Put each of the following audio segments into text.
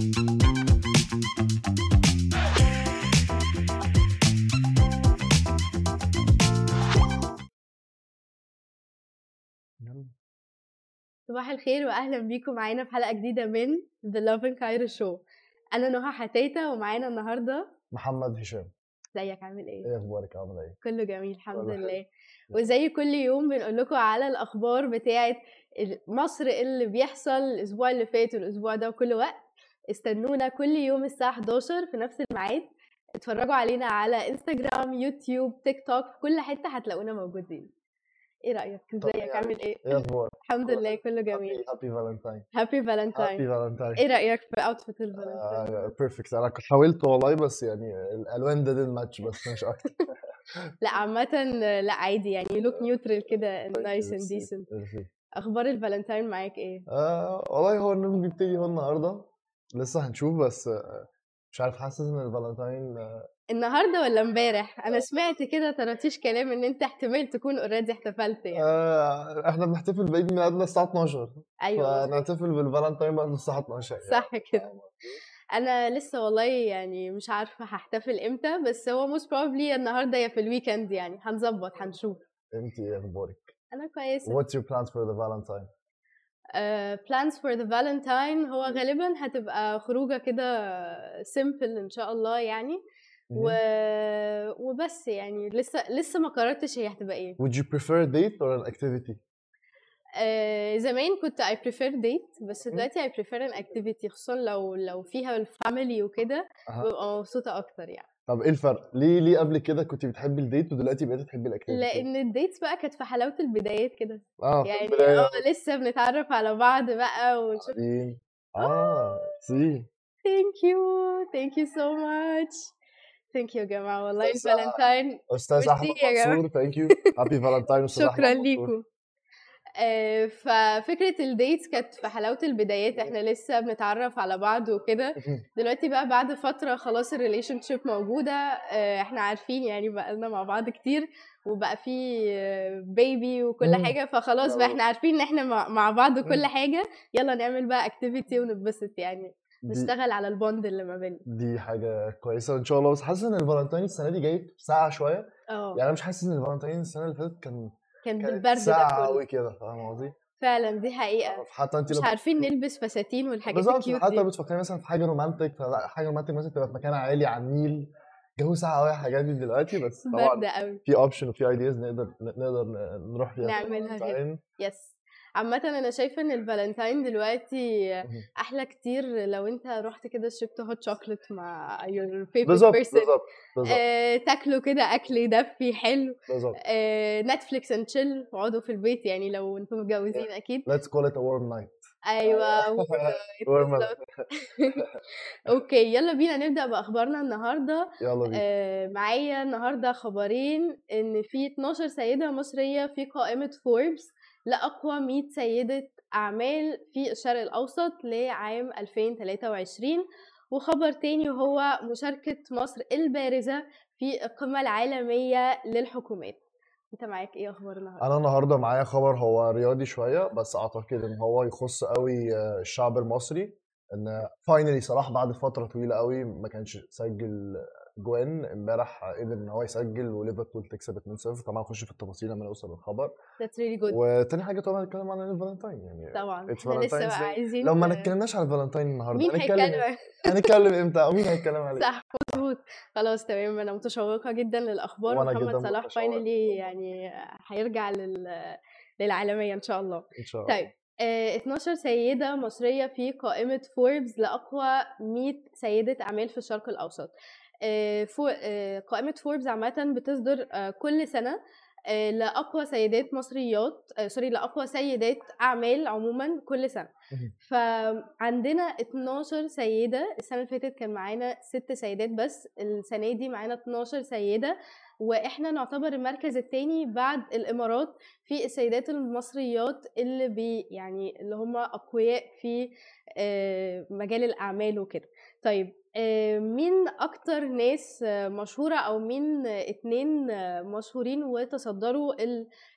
صباح الخير واهلا بيكم معانا في حلقة جديدة من Love and Cairo Show. أنا نهى حتيتة ومعانا النهارده محمد هشام. إزيك؟ عامل إيه؟ إيه أخبارك؟ عامله إيه؟ كله جميل الحمد. لله. وزي كل يوم بنقول لكم على الأخبار بتاعة مصر اللي بيحصل الأسبوع اللي فات والأسبوع ده وكل وقت. استنونا كل يوم الساعة 11 في نفس الميعاد. اتفرجوا علينا على إنستجرام يوتيوب تيك توك في كل حتة هتلاقونا موجودين. إيه رأيك؟ طب إزيك؟ يعني عامل إيه؟ إيه أخبارك؟ الحمد لله كله جميل. Happy Valentine happy happy Valentine Valentine إيه رأيك في outfit ال Valentine Perfect أنا حاولت والله بس يعني الألوان ده الماتش بس مش أكتر. لا عامة لا عادي يعني. look neutral كده nice and decent. أخبار الفالنتاين معاك إيه؟ آه والله هو اليوم بيبتدي هو النهارده. لسه هنشوف بس آه، مش عارف حاسس إن الفالنتاين آه، النهارده ولا امبارح؟ أنا سمعت كده طرطيش كلام إن أنت احتمال تكون already احتفلت يعني. آه، إحنا بنحتفل بعيد ميلادنا الساعة 12 أيوه فنحتفل بالفالنتاين بعد الساعة 12 يعني. صح كده. أنا لسه والله يعني مش عارفة هحتفل إمتى بس هو most probably النهارده يا في ال weekend يعني. هنظبط هنشوف. انت إيه أخبارك؟ أنا كويسة. What's your plans for the Valentine؟ Plans for the Valentine هو غالبا هتبقى خروجة كده simple إن شاء الله يعني و... وبس يعني لسه لسه ما قررتش هي هتبقى إيه Would you prefer a date or an activity؟ آه زمان كنت I prefer date بس. دلوقتي I prefer an activity خصوصا لو لو فيها ال family وكده. ببقى مبسوطة أكتر يعني طب إيه الفرق؟ ليه ليه قبل كده كنت بتحبي ال date ودلوقتي بقيتي تحبي ال activity؟ لأن ال dates بقى كانت في حلاوة البدايات كده. آه في يعني البداية. آه لسه بنتعرف على بعض بقى ونشوف. بعدين؟ آه. See. Thank you. Thank you so much. Thank you يا جماعة. والله الفالنتاين. أستاذ احمد. منصور. Thank you happy Valentine شكرا. ليكم. آه، ففكرة ال dates كانت في حلاوة البدايات إحنا لسه بنتعرف على بعض وكده. دلوقتي بقى بعد فترة خلاص ال relationship موجودة آه، إحنا عارفين يعني بقى لنا مع بعض كتير وبقى في baby وكل مم. حاجة فخلاص بقى. إحنا عارفين إن إحنا مع- بعض مم. كل حاجة. يلا نعمل بقى activity ونتبسط يعني. نشتغل على ال bond اللي ما بيننا. دي حاجة كويسة ان شاء الله. بس حاسس إن الفالنتاين السنة دي جاي ساقعة شوية. آه. يعني أنا مش حاسس إن الفالنتاين السنة اللي فاتت كان كان كانت بالبرد ساقعة قوي كده فاهم قصدي؟ فعلا دي حقيقة. حتى انت مش لو عارفين نلبس فساتين والحاجات ال cute حتى لو بتفكري مثلا في حاجة romantic حاجة romantic مثلا تبقى في مكان عالي على النيل جو ساقعة قوي الحاجات دي دلوقتي بس طبعا في option وفي ideas نقدر نقدر نروح فيها في نعملها. Yes عامة أنا شايفة إن الفالنتاين دلوقتي. أحلى كتير لو أنت رحت كده شربت hot chocolate مع بالظبط بالظبط آه، تاكلوا كده أكل يدفي حلو. بالظبط. آه، Netflix and chill اقعدوا في البيت يعني لو أنتم متجوزين أكيد. Let's call it a warm night. و- warm أوكي يلا بينا نبدأ بأخبارنا النهاردة. يلا بينا. آه، معايا النهارده خبرين إن في 12 سيدة مصرية في قائمة فوربس لأقوى 100 سيدة أعمال في الشرق الأوسط لعام 2023 وخبر تاني وهو مشاركة مصر البارزة في القمة العالمية للحكومات. أنت معاك إيه أخبار النهارده؟ أنا النهارده معايا خبر هو رياضي شوية بس أعتقد إن هو يخص قوي آه، الشعب المصري. إن finally صلاح بعد فترة طويلة قوي ما كانش سجل جوان امبارح قدر إن هو يسجل وليفربول تكسب 2-0 طبعا نخش في التفاصيل لما نوصل للخبر. That's really good. وتاني حاجة طبعا نتكلم عن الفالنتاين يعني طبعا. إحنا لسه بقى. عايزين لو ما اتكلمناش عن الفالنتاين النهارده مين هنتكلم هيتكلم؟ هنتكلم إمتى؟ أو مين هيتكلم عليه؟ صح مظبوط. خلاص تمام. أنا متشوقة جدا للأخبار وأنا محمد جداً صلاح. finally يعني هيرجع لل للعالمية إن شاء الله. إن شاء الله. طيب آه، 12 سيدة مصرية في قائمة فوربس لأقوى 100 سيدة أعمال في الشرق الأوسط. آه، آه، قائمة فوربس عامة بتصدر آه، كل سنة آه، لأقوى سيدات مصريات آه، sorry لأقوى سيدات أعمال عموما كل سنة. فعندنا 12 سيدة. السنة اللي فاتت كان معانا ست سيدات بس. السنة دي معانا 12 سيدة. وإحنا نعتبر المركز الثاني بعد الإمارات في السيدات المصريات اللي بي يعني اللي هم أقوياء في آه، مجال الأعمال وكده. طيب آه، مين أكتر ناس آه، مشهورة أو مين آه، اتنين آه، مشهورين وتصدروا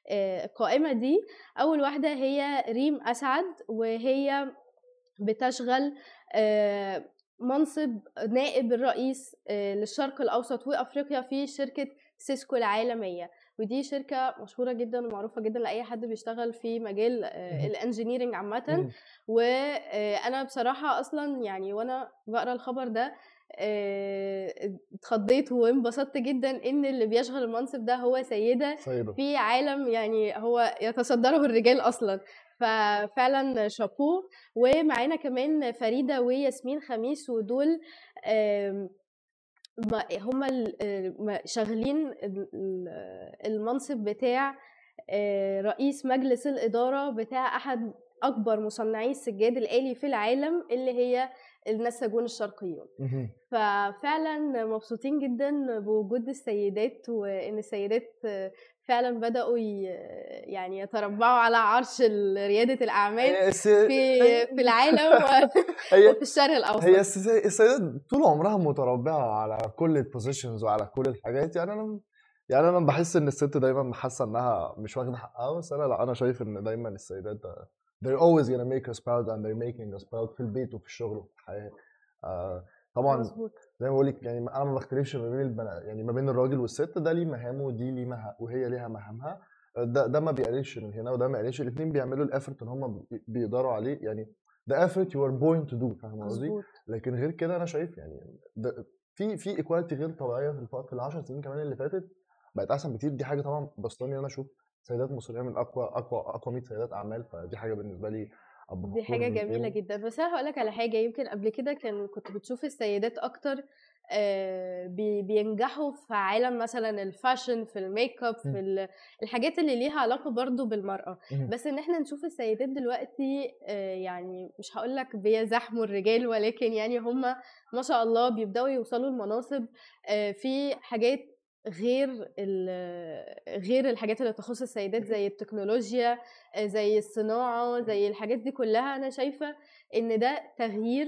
آه، القائمة دي؟ أول واحدة هي ريم أسعد وهي بتشغل آه، منصب نائب الرئيس آه، للشرق الأوسط وأفريقيا في شركة سيسكو العالمية. ودي شركة مشهورة جدا ومعروفة جدا لأي حد بيشتغل في مجال مهم. ال engineering عامة. وأنا بصراحة أصلا يعني وأنا بقرأ الخبر ده آه، اتخضيت وانبسطت جدا إن اللي بيشغل المنصب ده هو سيدة سيدة في عالم يعني هو يتصدره الرجال أصلا ففعلا شابوه ومعانا كمان فريدة وياسمين خميس ودول ما- هما آه، شغالين ال- المنصب بتاع آه، رئيس مجلس الإدارة بتاع أحد أكبر مصنعي السجاد الآلي في العالم اللي هي النساجون الشرقيون. ففعلا مبسوطين جدا بوجود السيدات وإن السيدات فعلا بدأوا ي- يعني يتربعوا على عرش ال- ريادة الأعمال هي الس- في في العالم وفي الشرق الأوسط. هي الس- السيدات طول عمرها متربعة على كل ال positions وعلى كل الحاجات. يعني أنا يعني أنا بحس إن الست دايما حاسة إنها مش واخدة حقها بس أنا لأ أنا شايف إن دايما السيدات they're always gonna make us proud and they're making us proud في البيت وفي الشغل وفي الحياة. آه طبعا مظبوط. زي ما بقول لك يعني أنا ما بختلفش ما بين البنا يعني ما بين الراجل والست ده ليه مهامه ودي ليه مهامها وهي ليها مهامها. ده ده ما بيقللش من هنا وده ما بيقللش الاثنين بيعملوا ال effort إن هم بيقدروا عليه. يعني ده effort you are born to do فاهم قصدي؟ لكن غير كده أنا شايف يعني ده في في equality غير طبيعية في الفترة في ال 10 سنين كمان اللي فاتت بقت أحسن بكتير. دي حاجة طبعا بسطاني إن أنا أشوف سيدات مصريه من أقوى أقوى أقوى 100 سيدات أعمال فدي حاجة بالنسبة لي دي جميلة بيهم. جدا بس أنا هقول لك على حاجة يمكن قبل كده كان كنت بتشوف السيدات أكتر آه، بي- بينجحوا في عالم مثلا ال fashion في الميك اب. في ال- الحاجات اللي ليها علاقة برضو بالمرأة مهم. بس إن إحنا نشوف السيدات دلوقتي آه، يعني مش هقول لك بيزاحموا الرجال ولكن يعني هم ما شاء الله بيبدأوا يوصلوا لمناصب آه، في حاجات غير ال- غير الحاجات اللي تخص السيدات زي التكنولوجيا آه، زي الصناعة زي الحاجات دي كلها أنا شايفة إن ده تغيير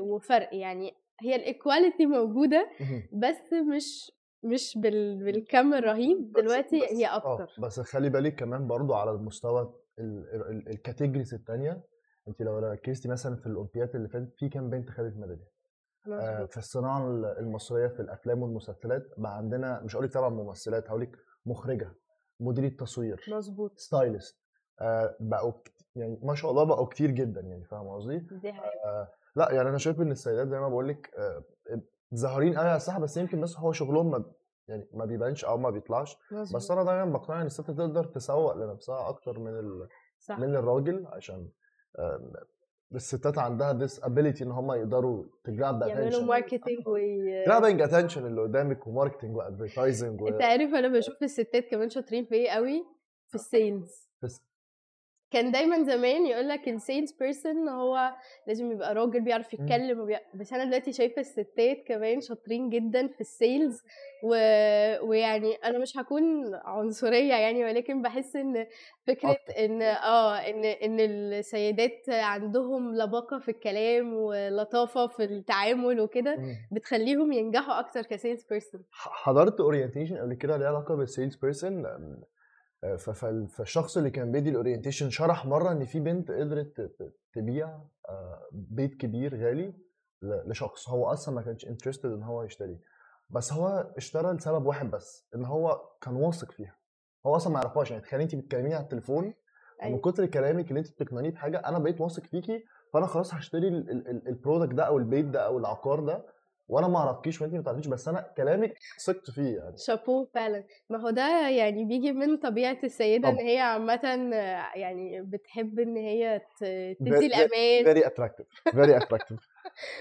وفرق. يعني هي الايكواليتي موجودة مهم. بس مش مش بال... بالكم الرهيب. دلوقتي بس هي آه أكتر. بس خلي بالك كمان برضو على المستوى ال categories التانية. انت لو ركزتي مثلا في الأولمبياد اللي فاتت في كام بنت خدت ميدالية؟ آه، في الصناعة المصرية في الأفلام والمسلسلات بقى عندنا مش هقول لك طبعا ممثلات هقول لك مخرجة مديرة تصوير مظبوط. stylist آه بقوا يعني ما شاء الله بقوا كتير جدا يعني فاهم قصدي؟ دي حقيقة. آه لا يعني أنا شايف إن السيدات زي ما بقول لك آه ظاهرين قوي على الساحة بس يمكن بس هو شغلهم ما يعني ما بيبانش أو ما بيطلعش. بس مظبوط. أنا دايما بقتنع إن الست تقدر تسوق لنفسها أكتر من ال... صح. من الراجل عشان آه الستات عندها this ability إن هم يقدروا ت grab يعملوا attention. marketing وي... grabbing attention اللي قدامك و marketing و advertising و... أنت عارف أنا بشوف الستات كمان شاطرين في إيه قوي؟ في ال sales كان دايما زمان يقول لك ال salesperson هو لازم يبقى راجل بيعرف. يتكلم وبي... بس أنا دلوقتي شايفة الستات كمان شاطرين جدا في ال sales و... ويعني أنا مش هكون عنصرية يعني ولكن بحس إن فكرة. إن آه إن إن السيدات عندهم لباقة في الكلام ولطافة في التعامل وكده. بتخليهم ينجحوا أكتر ك salesperson حضرت orientation قبل كده ليه علاقة بال salesperson فالشخص اللي كان بيدي ال orientation شرح مرة إن في بنت قدرت تبيع آه، بيت كبير غالي لشخص. هو أصلا ما كانش interested إن هو يشتري. بس هو اشترى لسبب واحد بس إن هو كان واثق فيها. هو أصلا ما يعرفهاش. يعني تخيلي انت بتكلميني على التليفون ومن أيوة. كتر كلامك اللي انت بتقنعيني بحاجة أنا بقيت واثق فيكي فأنا خلاص هشتري ال- ال- ال- product ده أو البيت ده أو العقار ده. وأنا ما اعرفكيش وانت ما تعرفيش بس أنا كلامك ثقت فيه يعني. شابوه فعلا. ما هو ده يعني بيجي من طبيعة السيدة إن طبعا. هي عامة يعني بتحب إن هي تدي الأمان. very attractive very attractive.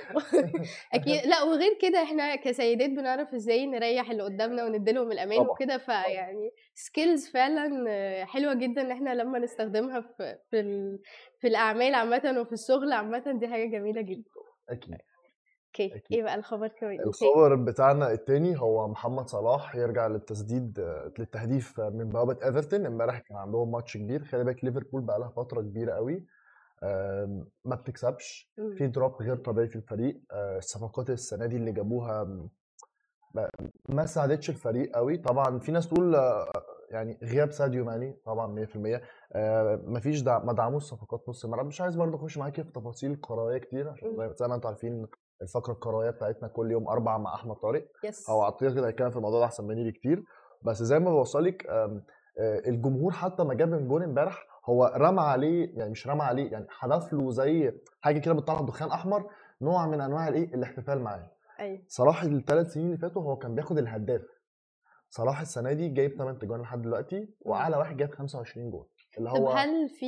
أكيد. لا وغير كده إحنا كسيدات بنعرف إزاي نريح اللي قدامنا ونديلهم الأمان وكده فيعني skills فعلا حلوة جدا إن إحنا لما نستخدمها في في, في الأعمال عامة وفي الشغل عامة دي حاجة جميلة جدا. أكيد. okay أكيد. إيه بقى الخبر تاني الخبر بتاعنا التاني هو محمد صلاح يرجع للتسديد للتهديف من بوابة إيفرتون. امبارح كان عندهم ماتش كبير. خلي بالك ليفربول بقى لها فترة كبيرة قوي. ما بتكسبش. في drop غير طبيعي في الفريق. آه، الصفقات السنة دي اللي جابوها ما ساعدتش الفريق قوي. طبعا في ناس تقول آه، يعني غياب ساديو ماني طبعا 100% آه، مفيش دعم ما دعموش صفقات نص الملعب. مش عايز برضه أخش معاكي في تفاصيل كروية كتير عشان زي ما أنتم عارفين الفقرة الكروية بتاعتنا كل يوم أربع مع أحمد طارق. yes هو أعتقد كده هيتكلم في الموضوع ده أحسن مني بكتير. بس زي ما بوصلك آه، الجمهور حتى ما جاب الجون امبارح هو رمى عليه يعني مش رمى عليه يعني حدف له زي حاجة كده بتطلع دخان أحمر نوع من أنواع الإيه؟ الاحتفال معاه. أيوه. صلاح الثلاث سنين اللي فاتوا هو كان بياخد الهداف. صلاح السنة دي جايب 8 جوان لحد دلوقتي وأعلى واحد جايب 25 جون. اللي طب هو هل في.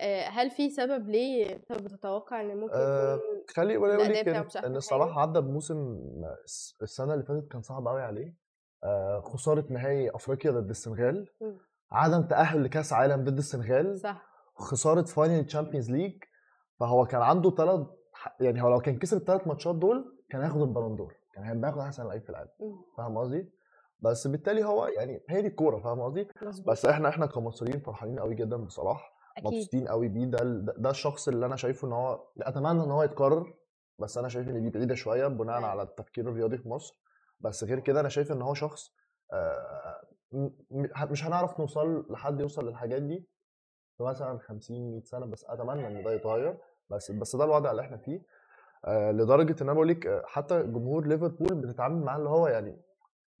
آه، هل في سبب ليه بتتوقع ان ممكن يكون خلي أقول الأداء لك إن؟ صلاح عدى بموسم الس- السنة اللي فاتت كان صعب قوي عليه آه، خسارة نهائي أفريقيا ضد السنغال. عدم تأهل لكأس عالم ضد السنغال صح خسارة final Champions League فهو كان عنده ثلاث يعني هو لو كان كسب الثلاث ماتشات دول كان هياخد ال Ballon d'Or كان هيبقى ياخد أحسن لعيب في العالم. فاهم قصدي بس بالتالي هو يعني هي دي الكورة فاهم قصدي؟ بس إحنا إحنا كمصريين فرحانين قوي جدا بصلاح مبسوطين قوي بيه. ده ده, الشخص اللي أنا شايفه إن هو أتمنى إن هو يتكرر بس أنا شايف إن دي بعيدة شوية بناء. على التفكير الرياضي في مصر. بس غير كده أنا شايف إن هو شخص آه، مش هنعرف نوصل لحد يوصل للحاجات دي في مثلا 50 100 سنة بس أتمنى إن ده يتغير. بس بس ده الوضع اللي إحنا فيه. آه، لدرجة إن أنا بقول لك آه، حتى جمهور ليفربول بنتعامل معاه اللي هو يعني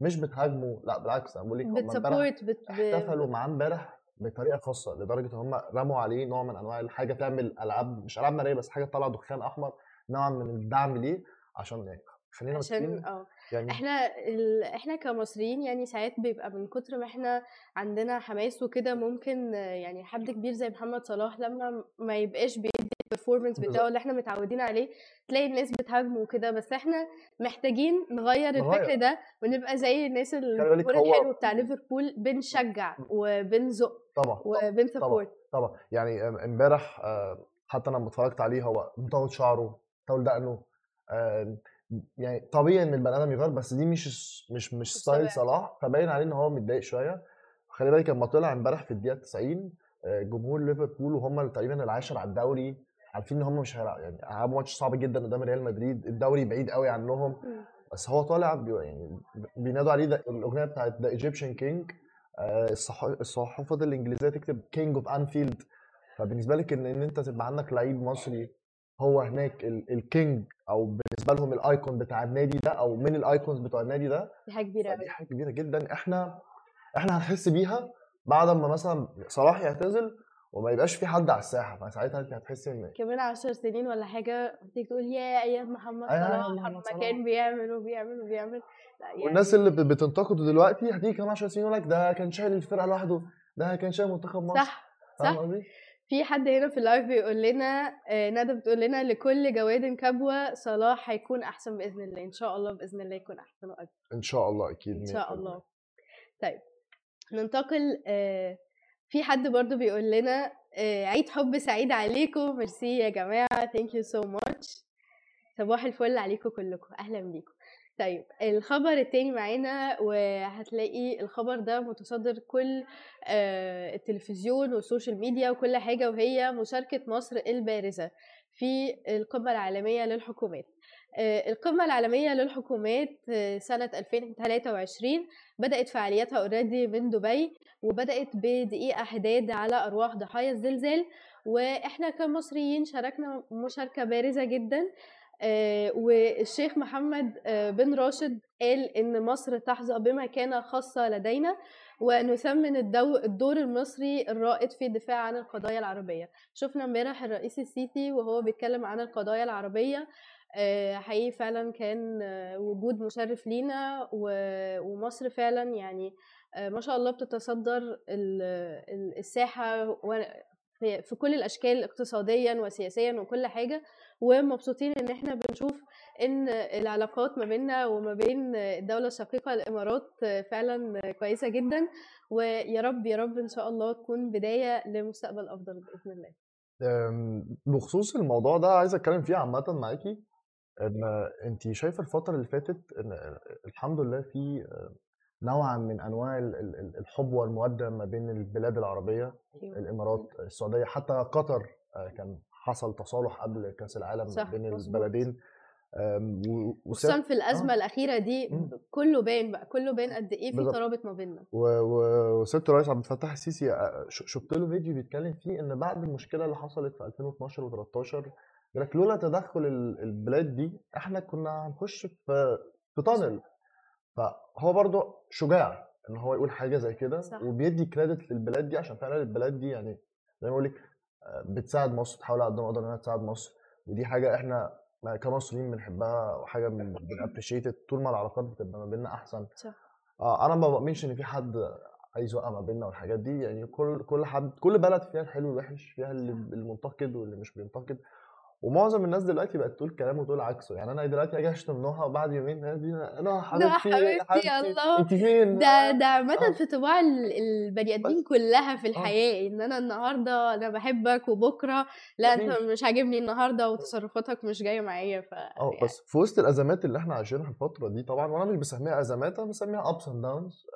مش بتهاجمه لا بالعكس أنا بقول لك بتسبورت بت... احتفلوا معاه امبارح بطريقة خاصة لدرجة إن هم رموا عليه نوع من أنواع الحاجة تعمل ألعاب مش ألعاب نارية بس حاجة تطلع دخان أحمر نوع من الدعم ليه عشان يعني خلينا عشان آه يعني إحنا ال... إحنا كمصريين يعني ساعات بيبقى من كتر ما إحنا عندنا حماس وكده ممكن آه، يعني حد كبير زي محمد صلاح لما ما يبقاش بيدي ال performance. بتاعه اللي إحنا متعودين عليه تلاقي الناس بتهاجمه وكده بس إحنا محتاجين نغير. الفكر ده ونبقى زي الناس هو- الحلو بتاع ليفربول بنشجع وبنزق طبعا وبن support طبعا يعني أم- امبارح آه، حتى أنا لما اتفرجت عليه هو مطول شعره مطول دقنه آه، يعني طبيعي إن البني آدم يغير بس دي مش مش مش style. صلاح. فباين عليه إن هو متضايق شوية. خلي بالك لما طلع إمبارح في الدقيقة 90 آه، جمهور ليفربول وهم تقريبا العاشر على الدوري عارفين إن هم مش هيلعبوا يعني هيلعبوا ماتش صعب جدا قدام ريال مدريد. الدوري بعيد قوي عنهم. بس هو طالع بي يعني بينادوا عليه الأغنية بتاعت the Egyptian King الصحافة الإنجليزية تكتب King of Anfield فبالنسبة لك إن إن أنت تبقى عندك لعيب مصري هو هناك ال- ال king أو بالنسبة لهم ال icon بتاع النادي ده أو من ال icons بتوع النادي ده دي حاجة كبيرة قوي حاجة كبيرة جدا. إحنا إحنا هنحس بيها بعد ما مثلا صلاح يعتزل وما يبقاش في حد على الساحة فساعتها أنت هتحس إن كمان عشر سنين ولا حاجة تيجي تقول يا أيام محمد أيام صلاح محمد. كان بيعمل وبيعمل وبيعمل. لا يعني والناس اللي بت- بتنتقده دلوقتي هتيجي كمان 10 سنين يقول لك ده كان شايل الفرقة لوحده ده كان شايل منتخب مصر. صح صح؟ في حد هنا في اللايف بيقول لنا آه، ندى بتقول لنا لكل جواد كبوة صلاح هيكون أحسن بإذن الله. إن شاء الله بإذن الله يكون أحسن وأجمل. إن شاء الله أكيد إن شاء 100%. الله. طيب ننتقل آه، في حد برضو بيقول لنا آه، عيد حب سعيد عليكم. ميرسي يا جماعة thank you so much. صباح الفل عليكم كلكم. أهلا بيكم. طيب الخبر التاني معانا وهتلاقي الخبر ده متصدر كل آه، التلفزيون وال social media وكل حاجة وهي مشاركة مصر البارزة في القمة العالمية للحكومات. آه، القمة العالمية للحكومات آه، سنة 2023 بدأت فعالياتها already من دبي وبدأت بدقيقة حداد على أرواح ضحايا الزلزال. وإحنا كمصريين شاركنا مشاركة بارزة جدا. والشيخ محمد آه، بن راشد قال إن مصر تحظى بمكانة خاصة لدينا ونثمن الدو الدور المصري الرائد في الدفاع عن القضايا العربية. شفنا امبارح الرئيس السيسي وهو بيتكلم عن القضايا العربية آه، حقيقي فعلا كان آه، وجود مشرف لينا ومصر فعلا يعني آه، ما شاء الله بتتصدر ال- ال- الساحة في في كل الأشكال اقتصاديا وسياسيا وكل حاجة. ومبسوطين إن إحنا بنشوف إن العلاقات ما بيننا وما بين الدولة الشقيقه الإمارات فعلا كويسة جدا. ويا رب يا رب إن شاء الله تكون بداية لمستقبل أفضل بإذن الله. بخصوص الموضوع ده عايز أتكلم فيه عامة معاكي. إن انت شايفة الفترة اللي فاتت إن الحمد لله في نوعا من أنواع ال- ال- ال- الحب والمودة ما بين البلاد العربية الإمارات السعودية حتى قطر آه، كان حصل تصالح قبل كأس العالم صح، بين. البلدين. خصوصا في الأزمة آه. الأخيرة دي مم. كله باين بقى كله باين قد إيه في ترابط ما بيننا. و- و- وسياده الرئيس عبد الفتاح السيسي آه، شفت له فيديو بيتكلم فيه إن بعد المشكلة اللي حصلت في 2012 و13 يقول لك لولا تدخل ال- البلاد دي إحنا كنا هنخش في في تانل فهو برضه شجاع إن هو يقول حاجة زي كده وبيدي كريدت للبلاد دي عشان فعلا البلاد دي يعني زي ما بقول لك آه، بتساعد مصر تحاول على قد ما تقدر إنها تساعد مصر ودي حاجة إحنا كمصريين بنحبها وحاجة بنابريشيت طول ما العلاقات بتبقى ما بيننا أحسن. صح. آه أنا ما بؤمنش إن في حد عايز يوقع ما بيننا والحاجات دي يعني كل كل حد كل بلد فيها الحلو والوحش فيها اللي المنتقد واللي مش بينتقد. ومعظم الناس دلوقتي بقت تقول كلام وتقول عكسه. يعني أنا دلوقتي أجي أشتم نوها وبعد يومين هي دي أنا لا حبيبتي حبيبتي حبيبتي. الله. أنت فين؟ ده ده عامة أه. في طباع ال- البني آدمين كلها في أه. الحياة إن أنا النهاردة أنا بحبك وبكرة لا أنت مش عاجبني النهاردة وتصرفاتك مش جاية معايا ف أه يعني بس في وسط الأزمات اللي إحنا عايشينها الفترة دي طبعا وأنا مش بسميها أزمات أنا بسميها ups and downs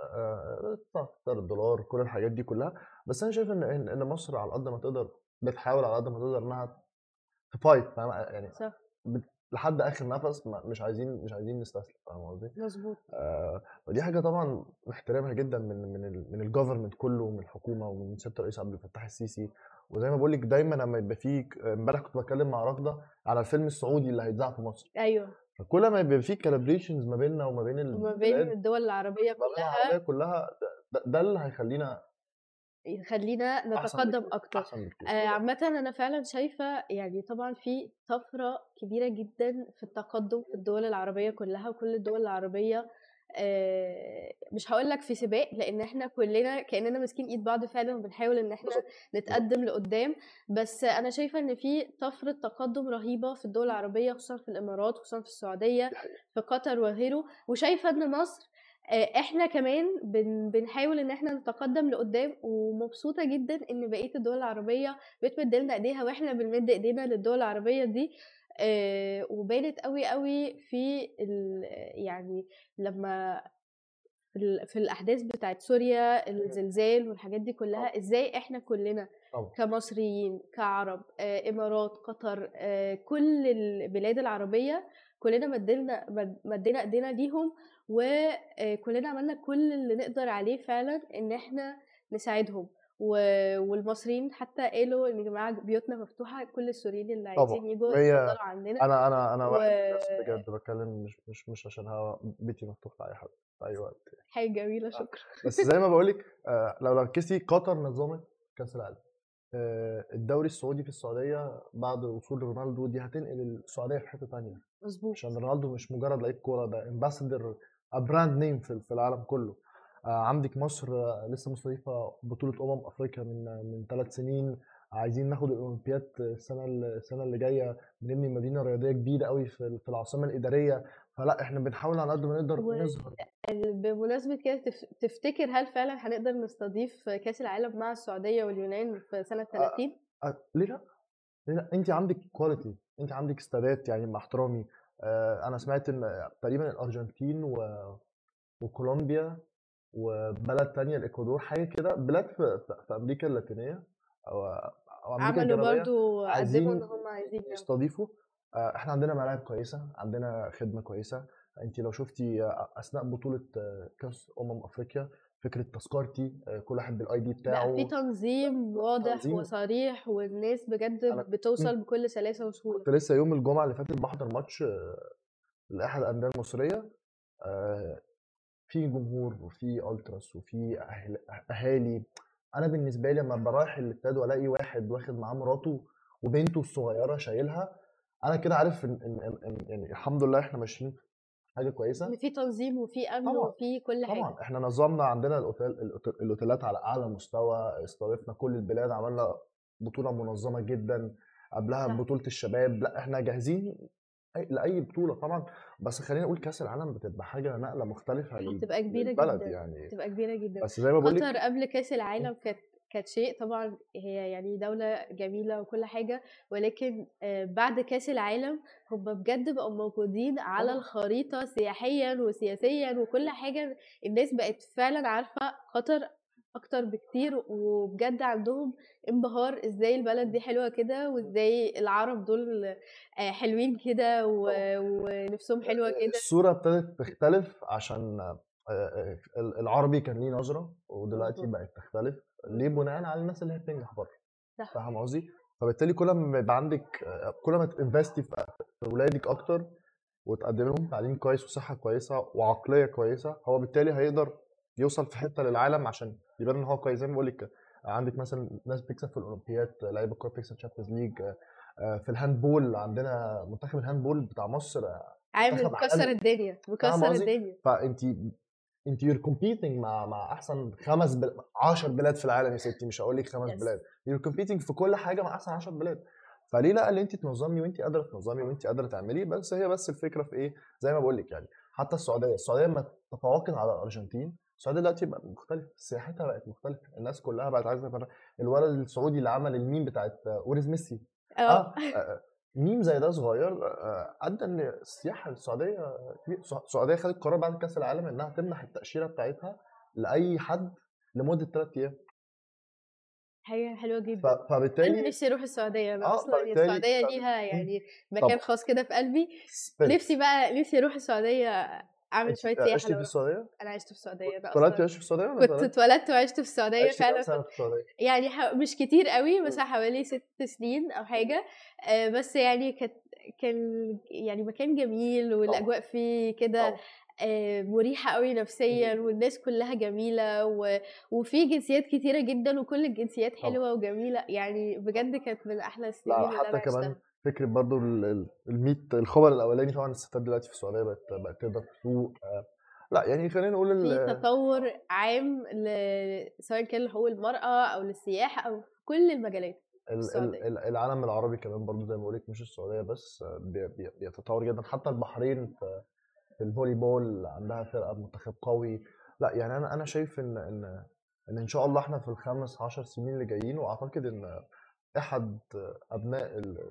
سعر الدولار كل الحاجات دي كلها. بس أنا شايف إن إن مصر على قد ما تقدر بتحاول على قد ما تقدر إنها ت fight فاهم يعني صح. لحد آخر نفس مش عايزين مش عايزين نستسلم فاهم قصدي؟ مظبوط آه ودي حاجة طبعا نحترمها جدا من من ال من ال government كله ومن الحكومة ومن سيادة الرئيس عبد الفتاح السيسي. وزي ما بقول لك دايما لما يبقى في امبارح كنت بتكلم مع راغده على الفيلم السعودي اللي هيتذاع في مصر. أيوه. فكل ما يبقى في collaborations ما بيننا وما بين وما بين الدول بين كلها. العربية كلها ده, ده اللي هيخلينا يخلينا نتقدم بكتير أكتر. بكتير. آه، عامة أنا فعلا شايفة يعني طبعا في طفرة كبيرة جدا في التقدم في الدول العربية كلها وكل الدول العربية آه، مش هقول لك في سباق لأن إحنا كلنا كأننا ماسكين إيد بعض فعلا وبنحاول إن إحنا نتقدم لقدام. بس أنا شايفة إن في طفرة تقدم رهيبة في الدول العربية خصوصا في الإمارات خصوصا في السعودية في قطر وغيره. وشايفة إن مصر إحنا كمان بن بنحاول إن إحنا نتقدم لقدام ومبسوطة جدا إن بقية الدول العربية بتمد لنا إيديها وإحنا بنمد إيدينا للدول العربية دي. آه، وبانت قوي قوي في ال- يعني لما في, ال- في الأحداث بتاعت سوريا الزلزال والحاجات دي كلها إزاي إحنا كلنا كمصريين كعرب آه، إمارات قطر آه، كل البلاد العربية كلنا مدينا مد- مدينا إيدينا ليهم. وكلنا عملنا كل اللي نقدر عليه فعلا إن إحنا نساعدهم. و- والمصريين حتى قالوا إن يا جماعة بيوتنا مفتوحة كل السوريين اللي عايزين يجوا هي يتفضلوا عندنا. أنا أنا أنا و بجد بتكلم مش مش مش عشان هوا بيتي مفتوح لأي حد في أي وقت. حاجة جميلة آه. شكرا. بس زي ما بقول لك آه لو ركزتي قطر نظمت كأس العالم. آه الدوري السعودي في السعودية بعد وصول رونالدو دي هتنقل السعودية في حتة تانية. مظبوط. عشان رونالدو مش مجرد لعيب كورة ده امباسادور brand name في في العالم كله آه عندك مصر آه لسه مستضيفة بطولة أمم أفريقيا من من ثلاث سنين عايزين ناخد الأولمبياد السنة السنة اللي جاية بنبني مدينة رياضية كبيرة قوي في العاصمة الإدارية فلا إحنا بنحاول على قد ما نقدر نظهر وبمناسبة كده تف- تفتكر هل فعلا هنقدر نستضيف كأس العالم مع السعودية واليونان في سنة 30؟ آه، ليه لأ؟ ليه لأ؟ انت عندك quality انت عندك استادات يعني مع احترامي آه، أنا سمعت إن تقريبا الأرجنتين و... وكولومبيا وبلد تانية الإكوادور حاجة كده بلاد في, في أمريكا اللاتينية أو أو أمريكا عملوا برضو قدموا إن عايزين هم عايزين. يستضيفوا آه، إحنا عندنا ملاعب كويسة عندنا خدمة كويسة. انت لو شفتي آه، اثناء بطولة آه، كأس أمم أفريقيا فكرة تذكرتي آه، كل واحد بالاي دي بتاعه. في تنظيم واضح تنظيم. وصريح والناس بجد أنا- بتوصل بكل سلاسة وسهولة. كنت لسه يوم الجمعة اللي فاتت بحضر ماتش آه، لأحد الأندية المصرية. آه، في جمهور وفي ألتراس وفي أهل- أهالي. أنا بالنسبة لي لما برايح الاستاد والاقي واحد واخد معاه مراته وبنته الصغيرة شايلها أنا كده عارف إن إن- إن- إن- يعني الحمد لله إحنا ماشيين حاجة كويسة. إن في تنظيم وفي أمن طبعا وفي كل حاجة. طبعا. إحنا نظمنا عندنا الأوتيل الأوتيلات على أعلى مستوى استضفنا كل البلاد عملنا بطولة منظمة جدا قبلها صح. بطولة الشباب. لا إحنا جاهزين لأي بطولة طبعا. بس خلينا نقول كأس العالم بتبقى حاجة نقلة مختلفة بتبقى كبيرة للبلد جدا يعني. بتبقى كبيرة جدا. بس زي ما بقول قطر قبل كأس العالم كانت كانت شيء طبعا هي يعني دولة جميلة وكل حاجة ولكن آه، بعد كأس العالم هم بجد بقوا موجودين على الخريطة سياحيا وسياسيا وكل حاجة. الناس بقت فعلا عارفة قطر أكتر بكتير وبجد عندهم انبهار إزاي البلد دي حلوة كده وإزاي العرب دول آه، حلوين كده ونفسهم حلوة كده. الصورة ابتدت تختلف عشان آه، آه، العربي كان ليه نظرة ودلوقتي. بقت تختلف. ليه بناء على الناس اللي هي بتنجح بره صح. فاهم قصدي؟ فبالتالي كل ما يبقى عندك آه، كل ما تنفستي في في ولادك أكتر وتقدم لهم تعليم كويس وصحة كويسة وعقلية كويسة هو بالتالي هيقدر يوصل في حتة للعالم عشان يبان إن هو كويس. زي ما بقول لك عندك مثلا ناس بتكسب في الأولمبياد لعيبة كورة بتكسب Champions League في ال handball عندنا منتخب ال handball بتاع مصر عامل منتخب مكسر الدنيا مكسر؟ الدنيا. فانت انت you're competing مع مع أحسن خمس بل... 10 بلاد في العالم يا ستي مش هقول لك خمس خمس بلاد. you're competing في كل حاجة مع أحسن 10 بلاد. فليه لأ؟ اللي انت تنظمي وانت قادرة تنظمي وانت قادرة تعمليه بس هي بس الفكرة في إيه؟ زي ما بقول لك يعني حتى السعودية السعودية لما تفوقت على الأرجنتين السعودية دلوقتي بقت مختلفة سياحتها بقت مختلفة الناس كلها بقت عايزة. الولد السعودي اللي عمل الميم بتاعت ويرز ميسي. آه آه آه، ميم زي ده صغير آه، أدى إن السياحة السعودية السعودية خدت قرار بعد كأس العالم إنها تمنح التأشيرة بتاعتها لأي حد لمدة ثلاث أيام. حاجة حلوة جدا. أنا فبالتالي نفسي أروح السعودية أنا آه أصلا السعودية ليها. يعني مكان خاص كده في قلبي. نفسي بقى نفسي أروح السعودية أعمل شوية سياحة عشتي في السعودية؟ أنا عشت في السعودية أنا اتولدتي أصلا عشتي في السعودية ولا كنت؟ اتولدت وعشت في السعودية فعلا في السعودية؟ يعني ح- مش كتير قوي بس. حوالي ست سنين أو حاجة آه، بس يعني كانت كان يعني مكان جميل والأجواء فيه كده آه، مريحة قوي نفسيا. والناس كلها جميلة و... وفي جنسيات كتيرة جدا وكل الجنسيات طبعا حلوة وجميلة يعني بجد كانت من أحلى السنين لا حتى كمان فكرة برضو ال- ال- الميت الخبر الأولاني طبعا الستات دلوقتي في السعودية بقت بقت تقدر تسوق آه، لأ يعني خلينا نقول في تطور عام. سواء كان لحقوق المرأة أو للسياحة أو في كل المجالات السعودية ال- العالم العربي كمان برضو زي ما بقولك مش السعودية بس آه، بي- بي- بيتطور جدا حتى البحرين في ال volleyball عندها فرقة منتخب قوي لأ يعني أنا أنا شايف إن إن إن إن شاء الله إحنا في الخمس عشر سنين اللي جايين وأعتقد إن أحد أبناء ال-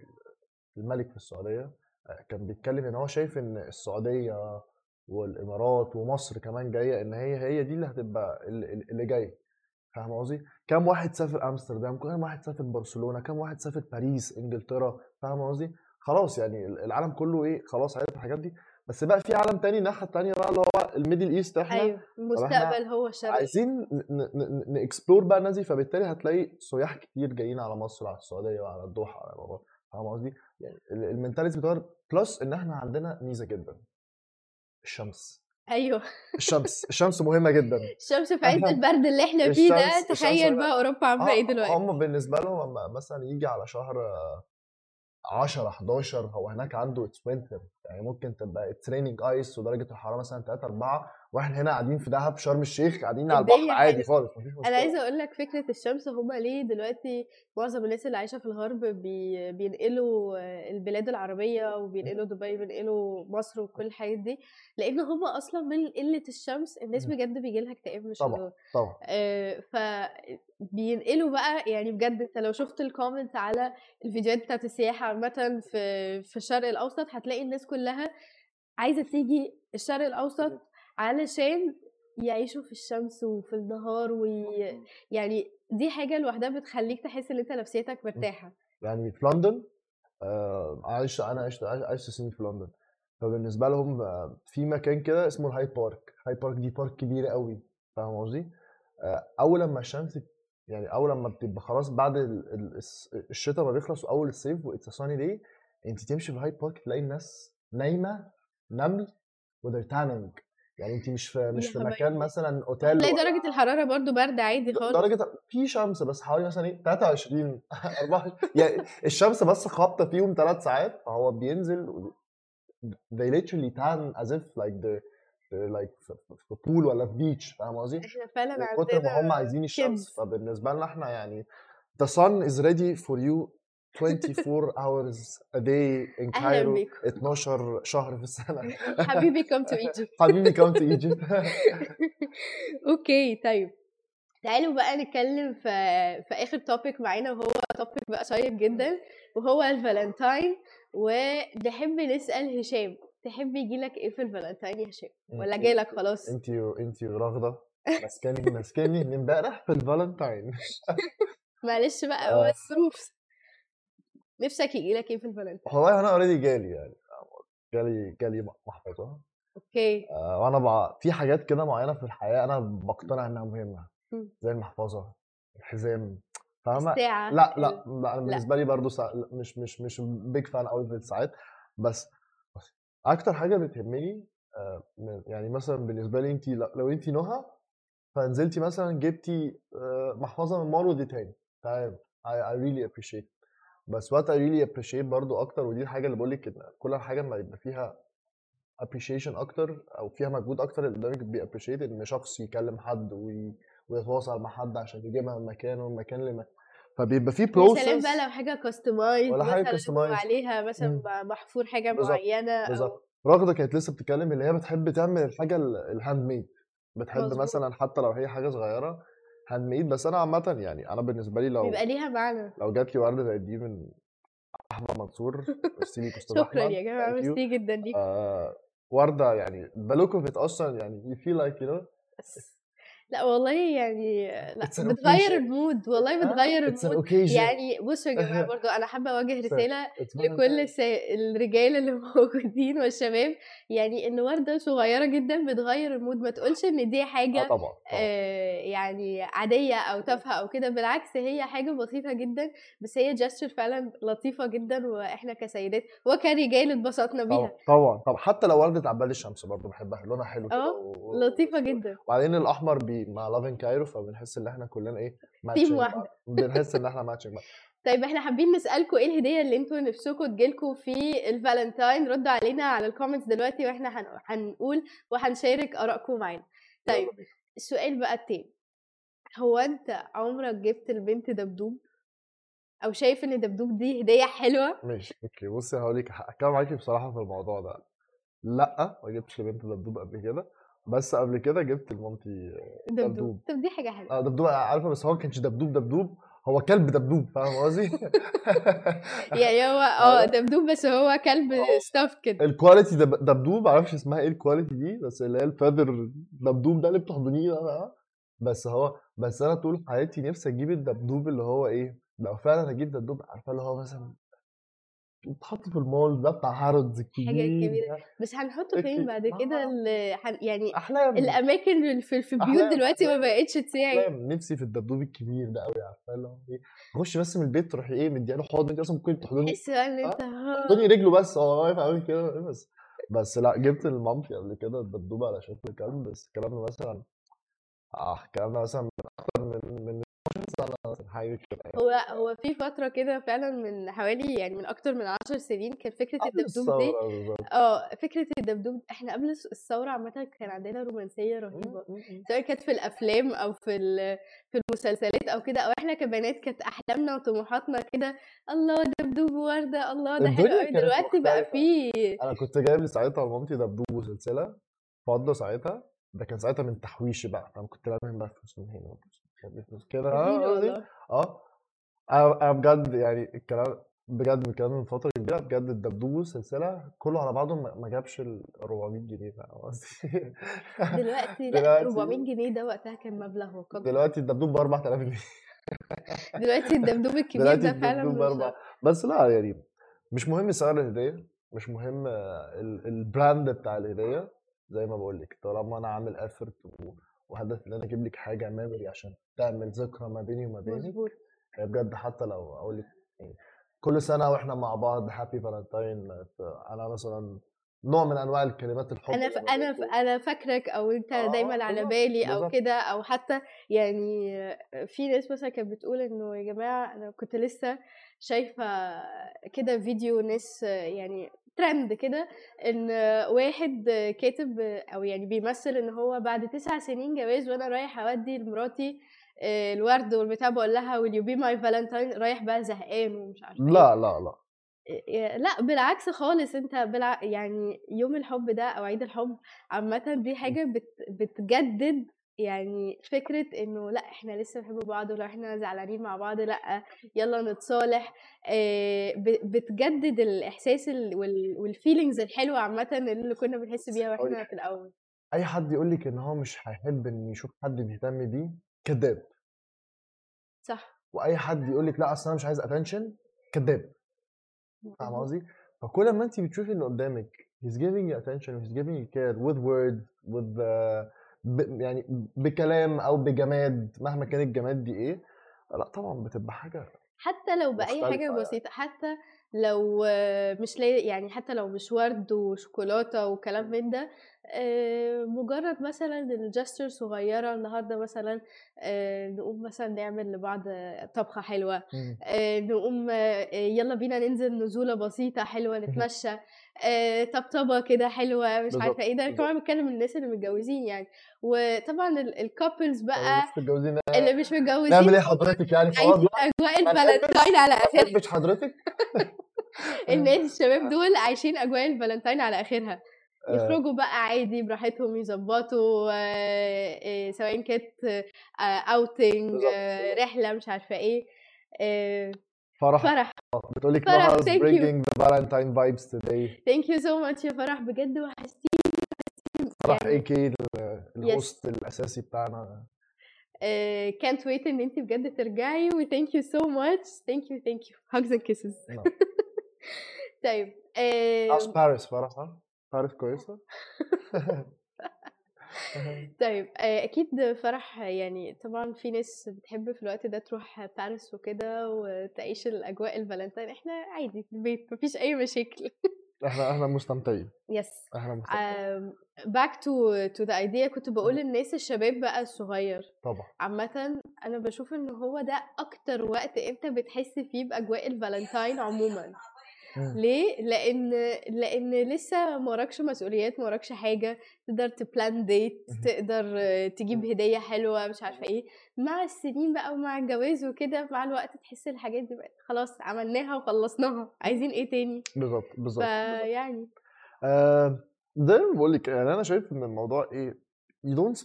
الملك في السعودية آه، كان بيتكلم إن هو شايف إن السعودية والإمارات ومصر كمان جاية إن هي هي دي اللي هتبقى ال- ال- اللي جاي فاهم قصدي؟ كم واحد سافر أمستردام؟ كم واحد سافر برشلونة؟ كم واحد سافر باريس إنجلترا؟ فاهم قصدي؟ خلاص يعني العالم كله إيه خلاص عرف الحاجات دي بس بقى في عالم تاني الناحية التانية بقى اللي هو ال Middle East إحنا إحنا المستقبل هو الشرق عايزين ن explore بقى الناس فبالتالي هتلاقي سياح كتير جايين على مصر على السعودية وعلى الدوحة على الامارات فاهم قصدي؟ يعني ال mentality بتغير plus إن إحنا عندنا ميزة جدا. الشمس. أيوه. الشمس. الشمس مهمة جدا. الشمس في عز البرد اللي إحنا فيه ده تخيل بقى أوروبا عاملة إيه آه دلوقتي. هم بالنسبة لهم لما مثلا يجي على شهر 10 11 هو هناك عنده it's winter يعني ممكن تبقى it's raining ice ودرجة الحرارة مثلا 3 4 وإحنا هنا قاعدين في دهب شرم الشيخ قاعدين على البحر الدنيا عادي خالص مفيش أنا عايزة أقول لك فكرة الشمس هما ليه دلوقتي معظم الناس اللي عايشة في الغرب بي بينقلوا البلاد العربية وبينقلوا دبي بينقلوا مصر وكل الحاجات دي لأن هما أصلا من قلة الشمس الناس بجد بيجي لها اكتئاب مش طبعا طبعا. آه، فبينقلوا بقى يعني بجد انت لو شفت ال comments على الفيديوهات بتاعت السياحة عامة في في الشرق الأوسط هتلاقي الناس كلها عايزة تيجي الشرق الأوسط علشان يعيشوا في الشمس وفي النهار وي... يعني دي حاجة لوحدها بتخليك تحس إن أنت نفسيتك مرتاحة. يعني في لندن آه، عايش أنا عشت عشت سنين في لندن. فبالنسبة لهم آه، في مكان كده اسمه ال Hyde Park. Hyde Park دي park كبيرة قوي. فاهم قصدي؟ آه، أول لما الشمس يعني أول لما بتبقى خلاص بعد الشتاء ما بيخلص وأول الصيف و it's sunny day أنت تمشي في ال Hyde Park تلاقي الناس نايمة نمل وذير تانينج يعني انت مش في مش في مكان مثلا أوتيل تلاقي درجة الحرارة برضو برد عادي خالص. درجة في شمس بس حوالي مثلا إيه 23 24 يعني الشمس بس خابطة فيهم ثلاث ساعات فهو بينزل they literally tan as if like the like في بول ولا في بيتش فاهم قصدي؟ إحنا فعلا من كتر ما هم عندنا عايزين الشمس. كيدز فبالنسبة لنا إحنا يعني the sun is ready for you 24 hours a day in Cairo بيكم 12 شهر في السنة. حبيبي come to Egypt. حبيبي come to Egypt. okay طيب. تعالوا بقى نتكلم في في آخر topic معانا وهو topic بقى شيق جدا وهو الفالنتاين. ونحب نسأل هشام تحب يجيلك إيه في الفالنتاين يا هشام؟ ولا أنت جالك خلاص؟ أنت أنت رغدة ماسكاني ماسكاني من امبارح في الفالنتاين. معلش بقى هو آه. الظروف نفسك يجي لك إيه في الفالنتاين والله أنا already جالي يعني جالي جالي محفظه okay. آه، وأنا بع... في حاجات كده معينة في الحياة أنا بقتنع إنها مهمة. زي المحفظة الحزام فاهمة؟ لا لا لا أنا بالنسبة لي برضو سا... مش مش مش big fan قوي في الساعات بس أكتر حاجة بتهمني آه، يعني مثلا بالنسبة لي انت لو انت نهى فنزلتي مثلا جبتي آه، محفظة من مول ودي تاني تمام؟ I, I really appreciate بس what I really appreciate برضو أكتر ودي الحاجة اللي بقول لك كل حاجة ما يبقى فيها appreciation أكتر أو فيها مجهود أكتر اللي قدامك بي appreciate إن شخص يكلم حد وي... ويتواصل مع حد عشان يجيبها من مكان ومن مكان لمكان فبيبقى في يا سلام process بقى لو حاجة customized ولا مثلا customized. وعليها مثلا. محفور حاجة بالظبط، معينة أو بالظبط رغدة كانت لسه بتتكلم اللي هي بتحب تعمل الحاجة ال handmade بتحب مظبوط. مثلا حتى لو هي حاجة صغيرة handmade بس أنا عامه يعني أنا بالنسبة لي لو بيبقى ليها معنى. لو جات لي وردة زي دي من أحمد منصور ميرسي ليك أستاذ شكرا يا you. ميرسي جدا ليك آه وردة يعني the look of it أصلا يعني you feel like you know. لأ والله يعني It's an بتغير occasion. المود والله آه، بتغير it's an المود. occasion. يعني بصوا يا جماعة برضو أنا حابة أوجه رسالة لكل الرجال اللي موجودين والشباب. يعني ان ورده صغيرة جدا بتغير المود. ما تقولش إن دي آه حاجة طبعا طبعا. آه يعني عادية أو تافهة أو كده. بالعكس هي حاجة بسيطة جدا بس هي gesture فعلا لطيفة جدا وإحنا كسيدات وكرجال اتبسطنا طبعا بيها. طبعا طبعا. حتى لو وردة عباد الشمس برضه بحبها لونها حلو كده آه و- لطيفة جدا. وبعدين الأحمر بي مع Love in Cairo فبنحس إن إحنا كلنا إيه team واحدة. بنحس إن إحنا matching طيب إحنا حابين نسألكم إيه الهدية اللي أنتوا نفسكم تجيلكم في الفالنتاين؟ ردوا علينا على ال comments دلوقتي وإحنا هن- هنقول وهنشارك آرائكم معانا. طيب. السؤال بقى التاني. هو أنت عمرك جبت البنت دبدوب؟ أو شايف إن دبدوب دي هدية حلوة؟ ماشي okay. بصي هقول لك هتكلم معاكي بصراحة في الموضوع ده. لأ ما جبتش لبنت دبدوب قبل كده. بس قبل كده جبت لمامتي دبدوب دبدوب. طب دي حاجة حلوة آه دبدوب عارفة بس هو ما كانش دبدوب دبدوب هو كلب دبدوب فاهم قصدي؟ يعني هو آه. دبدوب بس هو كلب. ستاف كده الكواليتي دب- دبدوب معرفش اسمها إيه الكواليتي دي بس اللي هي الفيذر دبدوب ده اللي بتحضنيه بقى. بس هو بس أنا طول حياتي نفسي أجيب الدبدوب اللي هو إيه لو فعلا أجيب دبدوب عارفة اللي هو مثلا بيتحط في المول ده بتاع هارودز الكبير كبيرة. ده. بس هنحطه فين. بعد كده؟ آه. يعني أحلام. الأماكن في في البيوت أحلام، دلوقتي ما أحلام، بقتش تساعد. نفسي في الدبدوب الكبير ده قوي عارفة؟ اللي هو إيه أخش بس من البيت تروحي إيه مدياله حضن انت أصلا ممكن تحضني. تحس ان أنت. تحضني رجله بس. هو واقف قوي كده بس. بس لأ جبت لمامتي قبل كده الدبدوب على شكل كلب. بس الكلام ده مثلا آه الكلام ده مثلا من أكتر من من 12 كده يعني. هو هو في فترة كده فعلا من حوالي يعني من أكتر من عشر سنين كان فكرة الدبدوب دي. آه فكرة الدبدوب إحنا قبل الثورة عامة كان عندنا رومانسية رهيبه م- م- م. سواء كانت في الأفلام أو في في المسلسلات أو كده أو إحنا كبنات كانت أحلامنا وطموحاتنا كده الله دبدوب وورده الله ده حلو قوي دلوقتي بقى. في أنا كنت جايب ساعتها لمامتي دبدوب وسلسلة فضه ساعتها ده كان ساعتها من تحويشي بقى فأنا كنت لامم بقى فلوس من هنا وفلوس جميل آه آه. أنا أنا بجد يعني الكلام بجد الكلام من فترة كبيرة بجد الدبدوب والسلسله كله على بعضه ما جابش ال 400 جنيه فاهم قصدي؟ دلوقتي لأ دلوقتي 400 جنيه ده وقتها كان مبلغ وقدر دلوقتي الدبدوب ب 4000 جنيه. دلوقتي الدبدوب الكبير دلوقتي ده فعلا بس لأ يعني مش مهم سعر الهدية مش مهم ال- ال brand بتاع الهدية. زي ما بقول لك طالما أنا عامل effort وهدف إن أنا أجيب لك حاجة memory عشان تعمل ذكرى ما بيني وما بينك. مظبوط. هي بجد حتى لو أقول لك يعني كل سنة وإحنا مع بعض happy Valentine أنا مثلا نوع من أنواع الكلمات الحب أنا ف... أنا ف... أنا فاكرك أو أنت آه، دايما على بالي أو. كده أو حتى يعني في ناس مثلا كانت بتقول إنه يا جماعة أنا كنت لسه شايفة كده فيديو ناس يعني ترند كده إن واحد كاتب أو يعني بيمثل إن هو بعد تسع سنين جواز وأنا رايح أودي لمراتي الورد والبتاع بقول لها will you be my valentine رايح بقى زهقان ومش عارفة إيه. لا لا لا. إيه، لا بالعكس خالص أنت بالع... يعني يوم الحب ده أو عيد الحب عامة دي حاجة بت... بتجدد يعني فكرة إنه لأ إحنا لسه بنحب بعض ولو إحنا زعلانين مع بعض لأ يلا نتصالح. ب- بتجدد الإحساس ال... وال... والفيلينجز الحلوة عامة اللي كنا بنحس بيها وإحنا صحيح. في الأول. أي حد يقول لك إن هو مش هيحب إن يشوف حد بيهتم بيه كذاب. صح. وأي حد يقول لك لأ أصل أنا مش عايز اتنشن كذاب. فاهم قصدي؟ فكل ما انت بتشوفي اللي قدامك he's giving you attention he's giving you care with words with uh, ب يعني بكلام أو بجماد مهما كان الجماد دي إيه لأ طبعا بتبقى حاجة حتى لو بأي حاجة. بسيطة حتى لو مش لي يعني حتى لو مش ورد وشوكولاتة وكلام من ده مجرد مثلا الجستر صغيرة النهارده مثلا نقوم مثلا نعمل لبعض طبخة حلوة نقوم يلا بينا ننزل نزولة بسيطة حلوة نتمشى آه، طبطبة كده حلوة مش عارفة إيه ده بالظبط. كمان بتكلم الناس اللي متجوزين يعني. وطبعا الكابلز بقى مش متجوزين اللي مش متجوزين نعمل إيه حضرتك يعني؟ خلاص بقى أجواء الفالنتاين على آخرها. نحبش حضرتك. الناس الشباب دول عايشين أجواء الفالنتاين على آخرها. آه، يخرجوا بقى عادي براحتهم يظبطوا آه، سواء كانت outing. رحلة مش عارفة إيه. فرح. فرح. بتقول لك فرح، bringing the Valentine vibes today. thank you so much يا فرح. بجد وحشتيني فرح يعني a.k.a. ال host الأساسي بتاعنا. كانت ويت إن انت بجد ترجعي و thank you so much thank you thank you hugs and kisses. طيب آه، عاوز باريس فرح باريس كويسة؟ طيب آه، أكيد فرح يعني طبعا في ناس بتحب في الوقت ده تروح باريس وكده وتعيش الأجواء الفالنتين. إحنا عادي في البيت مفيش أي مشاكل. إحنا إحنا مستمتعين. yes إحنا مستمتعين. Back to to the idea كنت بقول للناس الشباب بقى الصغير. طبعا. عامة أنا بشوف إن هو ده أكتر وقت أنت بتحس فيه بأجواء الفالنتاين عموما. ليه؟ لأن لأن لسه ما وراكش مسؤوليات ما وراكش حاجة. تقدر ت plan date. تقدر آه، تجيب هدية حلوة مش عارفة إيه. مع السنين بقى ومع الجواز وكده مع الوقت تحس الحاجات دي بقت خلاص عملناها وخلصناها. عايزين إيه تاني؟ بالظبط بالظبط. فيعني آه، زي ما بقول لك يعني أنا شايف إن الموضوع إيه you don't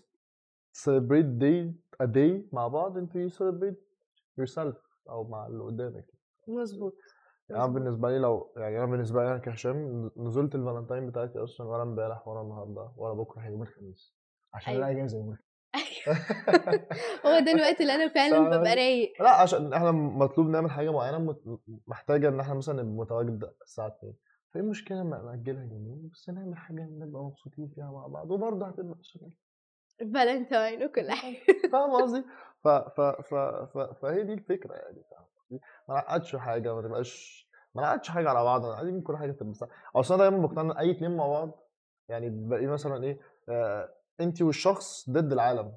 celebrate day a day مع بعض أنت you celebrate yourself أو مع اللي قدامك. مظبوط. يعني أنا. بالنسبة لي لو يعني أنا بالنسبة لي أنا كهشام نزلت الفالنتين بتاعتي أصلا ولا امبارح ولا النهارده ولا بكرة هي يوم الخميس عشان أيوة. أنا اجازه يوم الخميس هو ده الوقت اللي أنا فعلا؟ ببقى رايق لا عشان إحنا مطلوب نعمل حاجة معينة محتاجة إن إحنا مثلا نبقى متواجد الساعة 2 فإيه المشكلة لما نأجلها يومين بس نعمل حاجة نبقى مبسوطين فيها مع بعض وبرضه هتبقى شغال فالنتاين وكل حاجة فاهم قصدي؟ ف... ف... ف... ف... فهي دي الفكرة يعني فاهم قصدي؟ ما نعقدش حاجة ما تبقاش ما نعقدش حاجة على بعض عايزين كل حاجة تبقى أصل أنا دايما بقتنع أي اتنين مع بعض يعني بلاقي مثلا إيه آه انت والشخص ضد العالم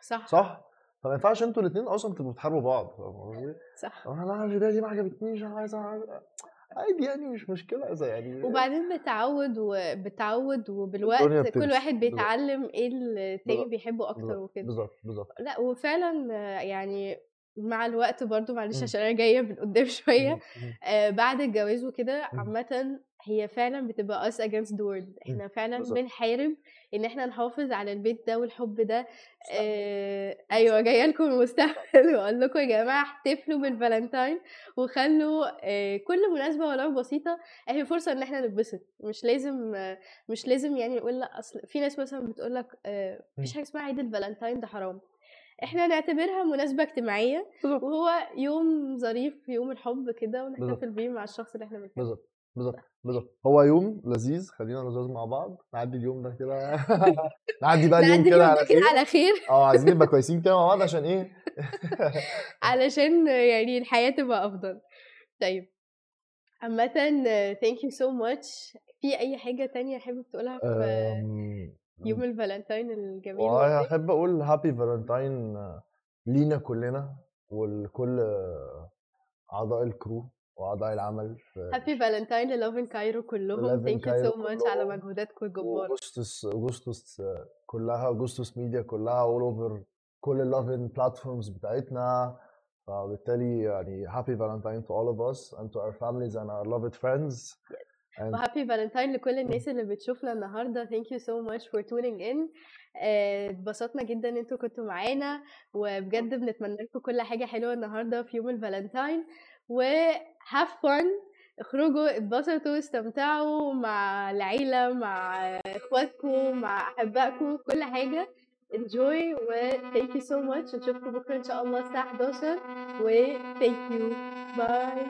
صح صح؟ فما ينفعش أنتوا الاثنين أصلا تبقوا بتحاربوا بعض فاهم؟ صح أنا لا الهديه دي ما عجبتنيش أنا عايز عادي يعني مش مشكلة إذا يعني وبعدين بتعود وبتعود وبالوقت. كل واحد. بيتعلم إيه التاني. بيحبه أكتر وكده بالظبط بالظبط لأ وفعلا يعني مع الوقت برضو معلش مم. عشان أنا جاية من قدام شوية مم. مم. آه بعد الجواز وكده. عامه هي فعلا بتبقى us against the world إحنا فعلا. بنحارب إن إحنا نحافظ على البيت ده والحب ده. آه أيوه جاية لكم المستقبل واقول لكم يا جماعة احتفلوا بالفالنتاين وخلوا آه كل مناسبة ولو بسيطة هي فرصة إن إحنا نتبسط مش لازم آه مش لازم يعني نقول لأ أصل في ناس مثلا بتقول لك آه مفيش. حاجة اسمها عيد الفالنتاين ده حرام إحنا نعتبرها مناسبة اجتماعية بالظبط. وهو يوم ظريف يوم الحب كده. ونحتفل بيه مع الشخص اللي إحنا بنحبه. بالظبط بالظبط بالظبط. هو يوم لذيذ خلينا لذيذ مع بعض نعدي اليوم ده كده نعدي بقى اليوم كده على خير. على خير. آه عايزين نبقى كويسين كده مع بعض عشان إيه؟ علشان يعني الحياة تبقى أفضل. طيب. عامة thank you so much. في أي حاجة تانية حابب تقولها في أم، يوم الفالنتين الجميل والله ده؟ أحب أقول happy Valentine لينا كلنا ولكل أعضاء ال crew وأعضاء العمل happy Valentine ل Lovin Cairo كلهم. Thank you so much على. مجهوداتكم الجبارة و Augustus Augustus كلها Augustus Media كلها all over كل ال Lovin platforms بتاعتنا. فبالتالي يعني Valentine to all of us and to our families and our loved friends. And و happy Valentine لكل آه. الناس اللي بتشوفنا النهارده. Thank you so much for tuning in اتبسطنا جدا إن أنتوا كنتوا معانا وبجد آه. بنتمنى لكم كل حاجة حلوة النهارده في يوم الفالنتاين و have fun اخرجوا اتبسطوا استمتعوا مع العيلة مع اخواتكم مع أحبائكم كل حاجة. Enjoy و thank you so much. نشوفكم بكرة إن شاء الله الساعة 11 و thank you. Bye